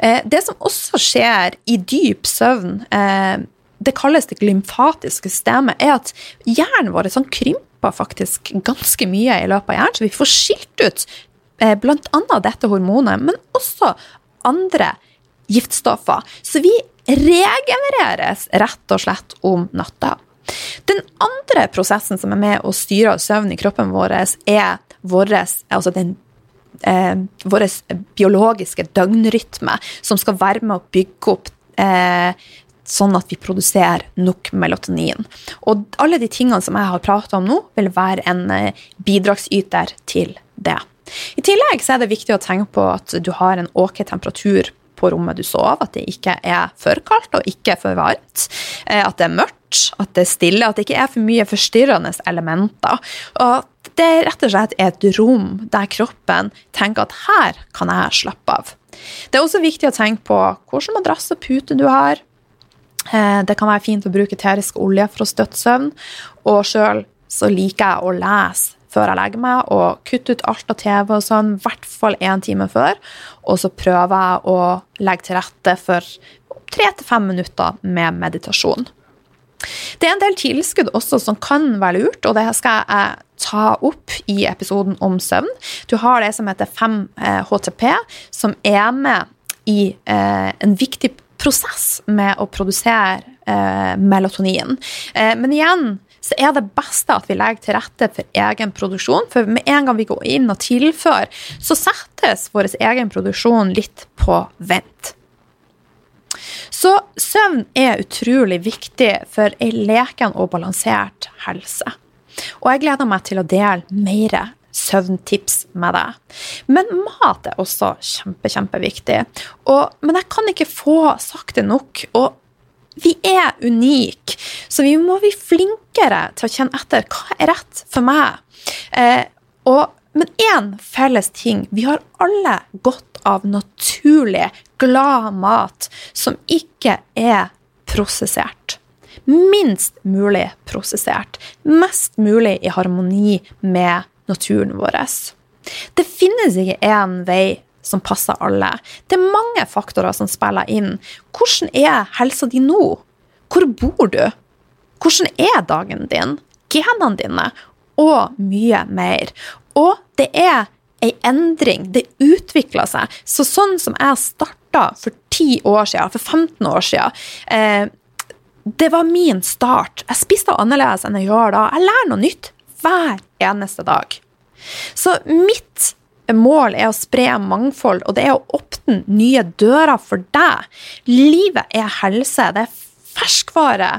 det som også skjer i dyp søvn det kalles det glymfatiske systemet, er at hjernen vår sånn krymper faktisk ganske mye i løpet av hjernen, så vi får skilt ut eh, bl.a. dette hormonet, men også andre giftstoffer. Så vi regenereres rett og slett om natta. Den andre prosessen som er med å styre søvn i kroppen vår, er vår, altså eh, vår biologiske døgnrytme, som skal være med å bygge opp eh, sånn at vi produserer nok melatonin. Og alle de tingene som jeg har pratet om nå, vil være en eh, bidragsyter til det. I tillegg er det viktig å tenke på at du har en ok temperatur på rommet du sover, at det ikke er for kaldt og ikke for varmt, eh, at det er mørkt, at det er stille, at det ikke er for mye forstyrrende elementer. Og det er rett og slett et rom der kroppen tenker at her kan jeg slappe av. Det er også viktig å tenke på hvilken madrass og pute du har, det kan være fint å bruke eterisk olje for å støtte søvn. Og sjøl så liker jeg å lese før jeg legger meg, og kutte ut alt av TV og sånn, i hvert fall én time før. Og så prøver jeg å legge til rette for tre til fem minutter med meditasjon. Det er en del tilskudd også som kan være lurt, og det skal jeg ta opp i episoden om søvn. Du har det som heter 5-HTP, eh, som er med i eh, en viktig prosess med å produsere eh, melatonin. Eh, men igjen så er det beste at vi legger til rette for egen produksjon. For med en gang vi går inn og tilfører, så settes vår egen produksjon litt på vent. Så søvn er utrolig viktig for ei leken og balansert helse. Og jeg gleder meg til å dele mer søvntips med deg. Men mat er også kjempe, kjempeviktig. Og, men jeg kan ikke få sagt det nok. Og vi er unike, så vi må bli flinkere til å kjenne etter hva er rett for meg. Eh, og, men én felles ting. Vi har alle godt av naturlig, glad mat som ikke er prosessert. Minst mulig prosessert. Mest mulig i harmoni med naturen vår. Det finnes ikke én vei som passer alle. Det er mange faktorer som spiller inn. Hvordan er helsa di nå? Hvor bor du? Hvordan er dagen din? Genene dine? Og mye mer. Og det er ei endring. Det utvikler seg. Så sånn som jeg starta for 10 år siden, for 15 år siden eh, Det var min start. Jeg spiste annerledes enn jeg gjør da. Jeg lærer noe nytt hver eneste dag. Så mitt mål er å spre mangfold, og det er å åpne nye dører for deg. Livet er helse. Det er ferskvare.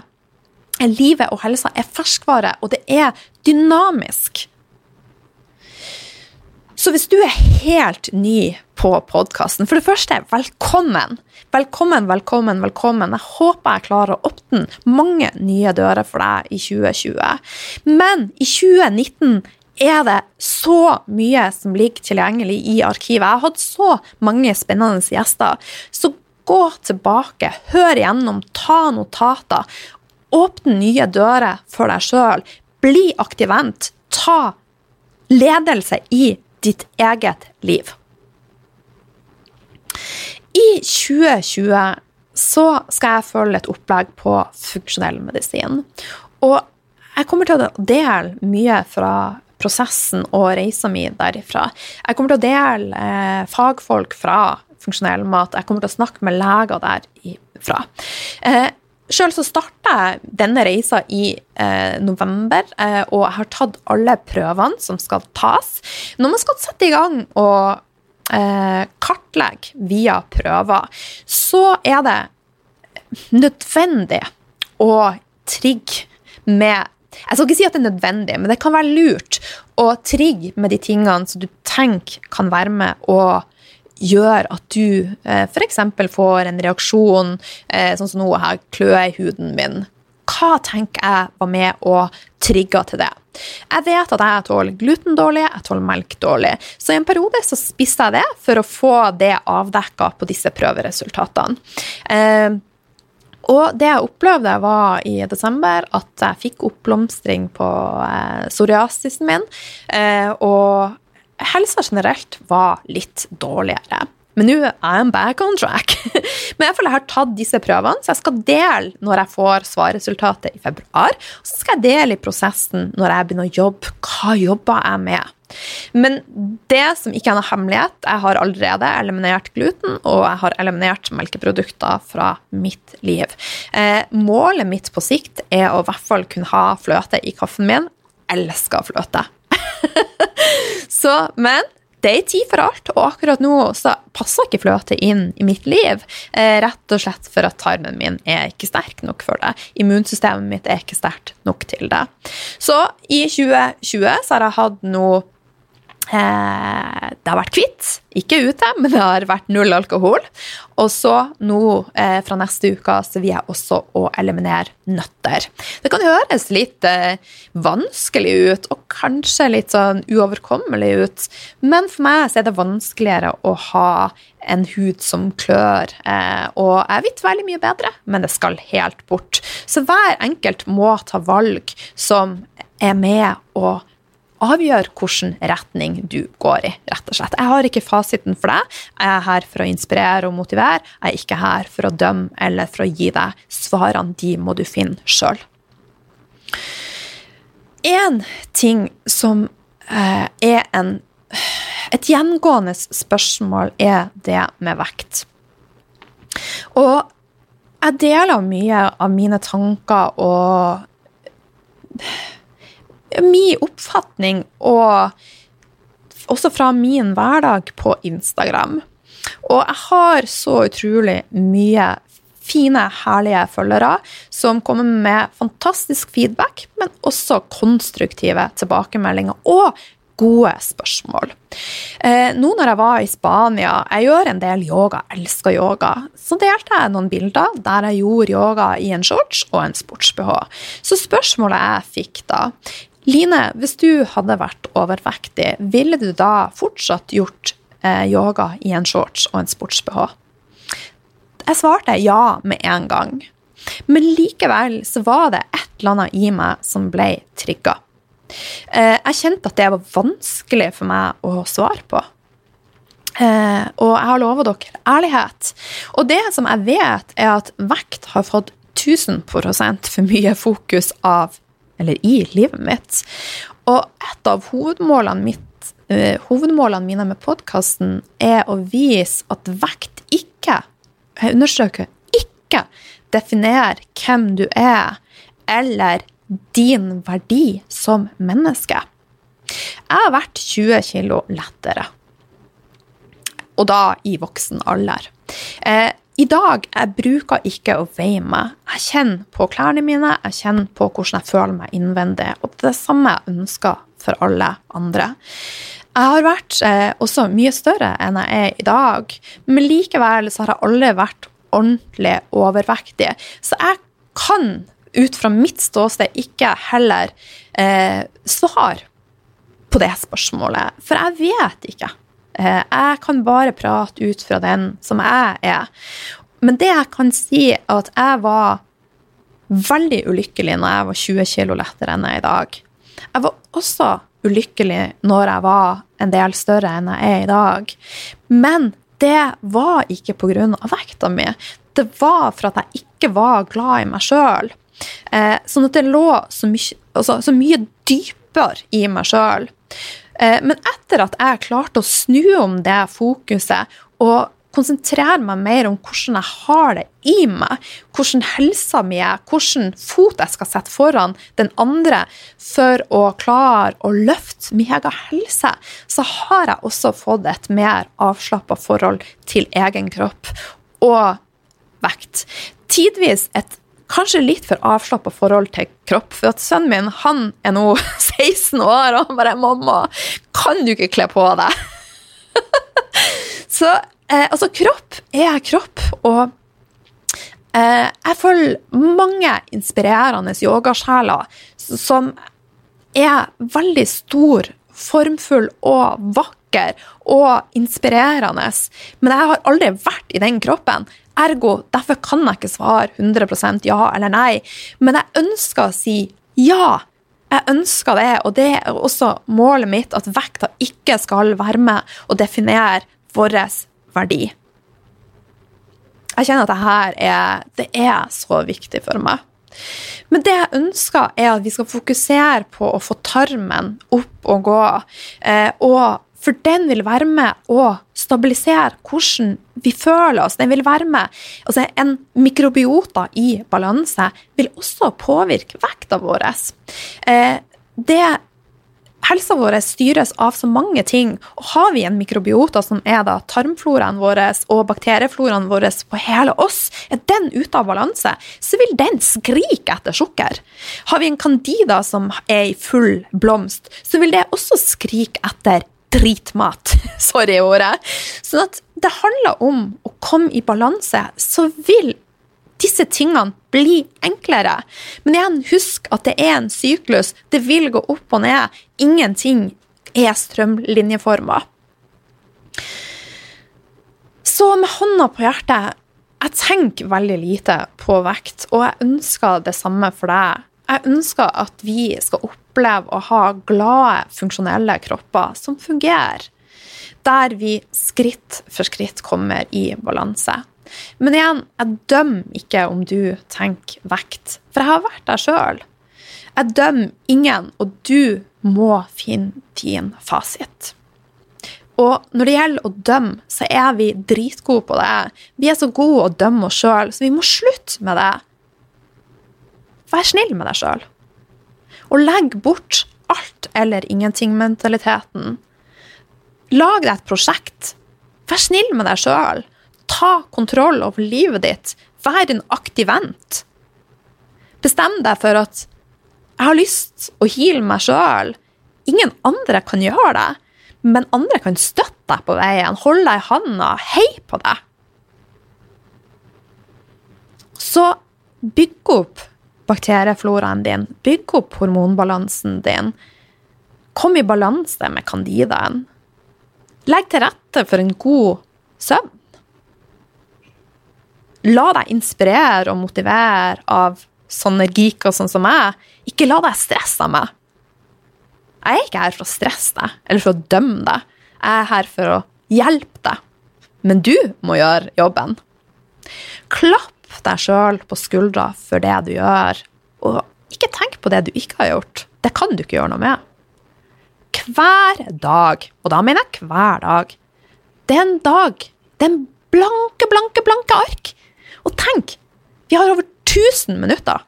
Livet og helsa er ferskvare, og det er dynamisk. Så hvis du er helt ny på podkasten, for det første, velkommen. Velkommen, velkommen, velkommen. Jeg håper jeg klarer å åpne mange nye dører for deg i 2020. Men i 2019 er det så mye som ligger tilgjengelig i arkivet. Jeg har hatt så mange spennende gjester. Så gå tilbake, hør igjennom, ta notater. Åpne nye dører for deg sjøl. Bli aktivent. Ta ledelse i ditt eget liv. I 2020 så skal jeg følge et opplegg på funksjonell medisin. Og jeg kommer til å dele mye fra prosessen og reisa mi derifra. Jeg kommer til å dele eh, fagfolk fra funksjonell mat. Jeg kommer til å snakke med leger derifra. Eh, Sjøl så starta jeg denne reisa i eh, november, eh, og jeg har tatt alle prøvene som skal tas. Når man skal sette i gang og eh, kartlegge via prøver, så er det nødvendig å trigge med jeg skal ikke si at det er nødvendig, men det kan være lurt å trigge med de tingene som du tenker kan være med å gjør at du eh, f.eks. får en reaksjon, eh, sånn som nå her, kløe i huden min. Hva tenker jeg var med og trigga til det? Jeg vet at jeg tåler gluten dårlig, jeg tåler melk dårlig. Så i en periode så spiste jeg det for å få det avdekka på disse prøveresultatene. Eh, og det jeg opplevde, var i desember at jeg fikk oppblomstring på eh, psoriasisen min. Eh, og helsa generelt var litt dårligere. Men nå er jeg back on track. [LAUGHS] Men jeg føler jeg har tatt disse prøvene, så jeg skal dele når jeg får svarresultatet i februar. Og så skal jeg dele i prosessen når jeg begynner å jobbe. Hva jobber jeg med? Men det som ikke er noe hemmelighet, jeg har allerede eliminert gluten, og jeg har eliminert melkeprodukter fra mitt liv. Eh, målet mitt på sikt er å i hvert fall kunne ha fløte i kaffen min. Jeg Elsker fløte. [LAUGHS] så, men det er tid for alt, og akkurat nå så passer ikke fløte inn i mitt liv. Eh, rett og slett for at tarmen min er ikke sterk nok for det. Immunsystemet mitt er ikke sterkt nok til det. Så i 2020 så har jeg hatt noe det har vært kvitt, ikke ute, men det har vært null alkohol. Og så nå eh, fra neste uke så vil jeg også å eliminere nøtter. Det kan høres litt eh, vanskelig ut og kanskje litt sånn uoverkommelig ut, men for meg så er det vanskeligere å ha en hud som klør. Eh, og jeg vet veldig mye bedre, men det skal helt bort. Så hver enkelt må ta valg som er med å avgjør hvilken retning du går i, rett og slett. Jeg har ikke fasiten for deg. Jeg er her for å inspirere og motivere. Jeg er ikke her for å dømme eller for å gi deg svarene. De må du finne sjøl. En ting som eh, er en, et gjengående spørsmål, er det med vekt. Og jeg deler mye av mine tanker og min oppfatning, og også fra min hverdag på Instagram. Og jeg har så utrolig mye fine, herlige følgere som kommer med fantastisk feedback, men også konstruktive tilbakemeldinger og gode spørsmål. Eh, nå når jeg var i Spania, jeg gjør en del yoga, elsker yoga, så delte jeg noen bilder der jeg gjorde yoga i en shorts og en sports-BH. Så spørsmålet jeg fikk da, Line, hvis du hadde vært overvektig, ville du da fortsatt gjort eh, yoga i en shorts og en sports-BH? Jeg svarte ja med en gang. Men likevel så var det et eller annet i meg som ble trigga. Eh, jeg kjente at det var vanskelig for meg å svare på. Eh, og jeg har lova dere ærlighet. Og det som jeg vet, er at vekt har fått 1000% for mye fokus av eller i livet mitt. Og et av hovedmålene, mitt, uh, hovedmålene mine med podkasten er å vise at vekt ikke, jeg undersøker, ikke, definerer hvem du er, eller din verdi som menneske. Jeg har vært 20 kilo lettere, og da i voksen alder. Eh, i dag jeg bruker ikke å veie meg. Jeg kjenner på klærne mine, jeg kjenner på hvordan jeg føler meg innvendig. Og det er det samme jeg ønsker for alle andre. jeg har vært eh, også mye større enn jeg er i dag, men likevel så har jeg aldri vært ordentlig overvektig. Så jeg kan ut fra mitt ståsted ikke heller eh, svare på det spørsmålet, for jeg vet ikke. Eh, jeg kan bare prate ut fra den som jeg er. Men det jeg kan si, er at jeg var veldig ulykkelig når jeg var 20 kg lettere enn jeg er i dag. Jeg var også ulykkelig når jeg var en del større enn jeg er i dag. Men det var ikke pga. vekta mi. Det var for at jeg ikke var glad i meg sjøl. Eh, sånn at det lå så mye, altså, så mye dypere i meg sjøl. Eh, men etter at jeg klarte å snu om det fokuset og konsentrere meg mer om hvordan jeg har det i meg, hvordan helsa mi er, hvordan fot jeg skal sette foran den andre for å klare å løfte min egen helse, så har jeg også fått et mer avslappa forhold til egen kropp og vekt. Tidvis et kanskje litt for avslappa forhold til kropp. For at sønnen min han er nå [LAUGHS] 16 år, og han bare 'Mamma, kan du ikke kle på deg?' [LAUGHS] Så eh, altså, kropp er kropp, og eh, jeg følger mange inspirerende yogasjeler som er veldig stor, formfull og vakker og inspirerende, men jeg har aldri vært i den kroppen. Ergo, derfor kan jeg ikke svare 100% ja eller nei. Men jeg ønsker å si ja. Jeg ønsker det, og det er også målet mitt at vekta ikke skal være med og definere vår verdi. Jeg kjenner at dette er, det er så viktig for meg. Men det jeg ønsker, er at vi skal fokusere på å få tarmen opp og gå. Eh, og for den vil være med å stabilisere hvordan vi føler oss. Den vil være med, altså En mikrobiota i balanse vil også påvirke vekta vår. Eh, det Helsa vår styres av så mange ting. og Har vi en mikrobiota som er da tarmfloraen vår og bakteriefloraen vår på hele oss, er den ute av balanse, så vil den skrike etter sukker. Har vi en candida som er i full blomst, så vil det også skrike etter dritmat. [LAUGHS] Sorry, ordet. Sånn at det handler om å komme i balanse, så vil disse tingene blir enklere. Men igjen, husk at det er en syklus. Det vil gå opp og ned. Ingenting er strømlinjeforma. Så med hånda på hjertet jeg tenker veldig lite på vekt, og jeg ønsker det samme for deg. Jeg ønsker at vi skal oppleve å ha glade, funksjonelle kropper som fungerer. Der vi skritt for skritt kommer i balanse. Men igjen, jeg dømmer ikke om du tenker vekt, for jeg har vært der sjøl. Jeg dømmer ingen, og du må finne din fasit. Og når det gjelder å dømme, så er vi dritgode på det. Vi er så gode å dømme oss sjøl, så vi må slutte med det. Vær snill med deg sjøl. Og legg bort alt eller ingenting-mentaliteten. Lag deg et prosjekt. Vær snill med deg sjøl. Ta kontroll over livet ditt. Vær en aktiv vent. Bestem deg for at jeg har lyst å heale meg sjøl. Ingen andre kan gjøre det, men andre kan støtte deg på veien, holde deg i handa, heie på deg. Så bygg opp bakteriefloraen din, bygg opp hormonbalansen din. Kom i balanse med candidaen. Legg til rette for en god søvn. La deg inspirere og motivere av sånne geeker sånn som meg. Ikke la deg stresse av meg. Jeg er ikke her for å stresse deg eller for å dømme deg. Jeg er her for å hjelpe deg. Men du må gjøre jobben. Klapp deg sjøl på skuldra for det du gjør, og ikke tenk på det du ikke har gjort. Det kan du ikke gjøre noe med. Hver dag, og da mener jeg hver dag, det er en dag. Det er en blanke, blanke, blanke ark og tenk, vi har over 1000 minutter.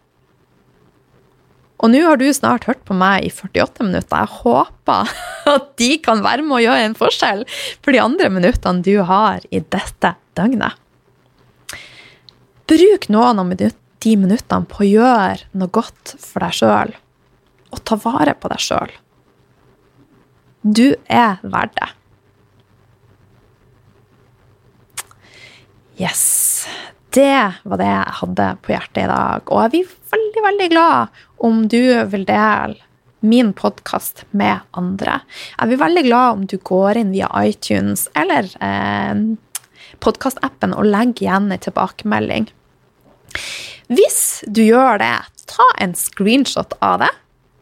Og nå har du snart hørt på meg i 48 minutter. Jeg håper [LAUGHS] at de kan være med å gjøre en forskjell for de andre minuttene du har i dette døgnet. Bruk noen av de minuttene på å gjøre noe godt for deg sjøl, og ta vare på deg sjøl. Du er verdt det. Yes. Det var det jeg hadde på hjertet i dag. Og jeg blir veldig, veldig glad om du vil dele min podkast med andre. Jeg blir veldig glad om du går inn via iTunes eller eh, podkastappen og legger igjen en tilbakemelding. Hvis du gjør det, ta en screenshot av det.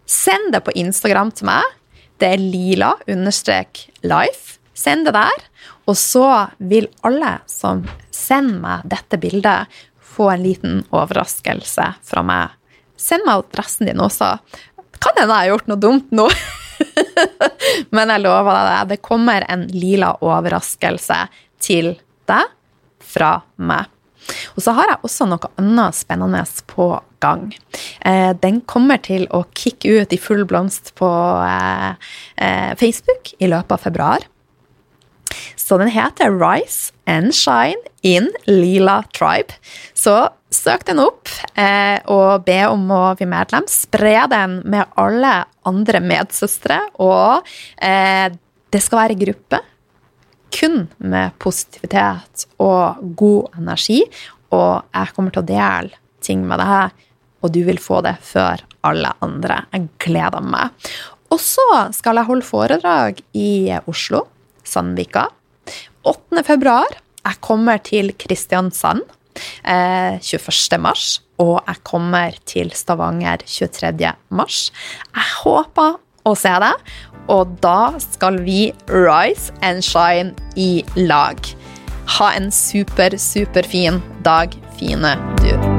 Send det på Instagram til meg. Det er lila understrek life. Send det der. Og så vil alle som sender meg dette bildet, få en liten overraskelse fra meg. Send meg adressen din også. Kan hende jeg har gjort noe dumt nå. [LAUGHS] Men jeg lover deg det. Det kommer en lila overraskelse til deg fra meg. Og så har jeg også noe annet spennende på gang. Eh, den kommer til å kicke ut i full blomst på eh, eh, Facebook i løpet av februar. Så den heter Rise and Shine in Lila Tribe. Så søk den opp eh, og be om å bli medlem. Spre den med alle andre medsøstre. Og eh, det skal være gruppe kun med positivitet og god energi. Og jeg kommer til å dele ting med deg, og du vil få det før alle andre. Jeg gleder meg. Og så skal jeg holde foredrag i Oslo, Sandvika, 8. februar. Jeg kommer til Kristiansand eh, 21. mars, og jeg kommer til Stavanger 23. mars. Jeg håper å se deg, og da skal vi rise and shine i lag. Ha en super, superfin dag, fine du.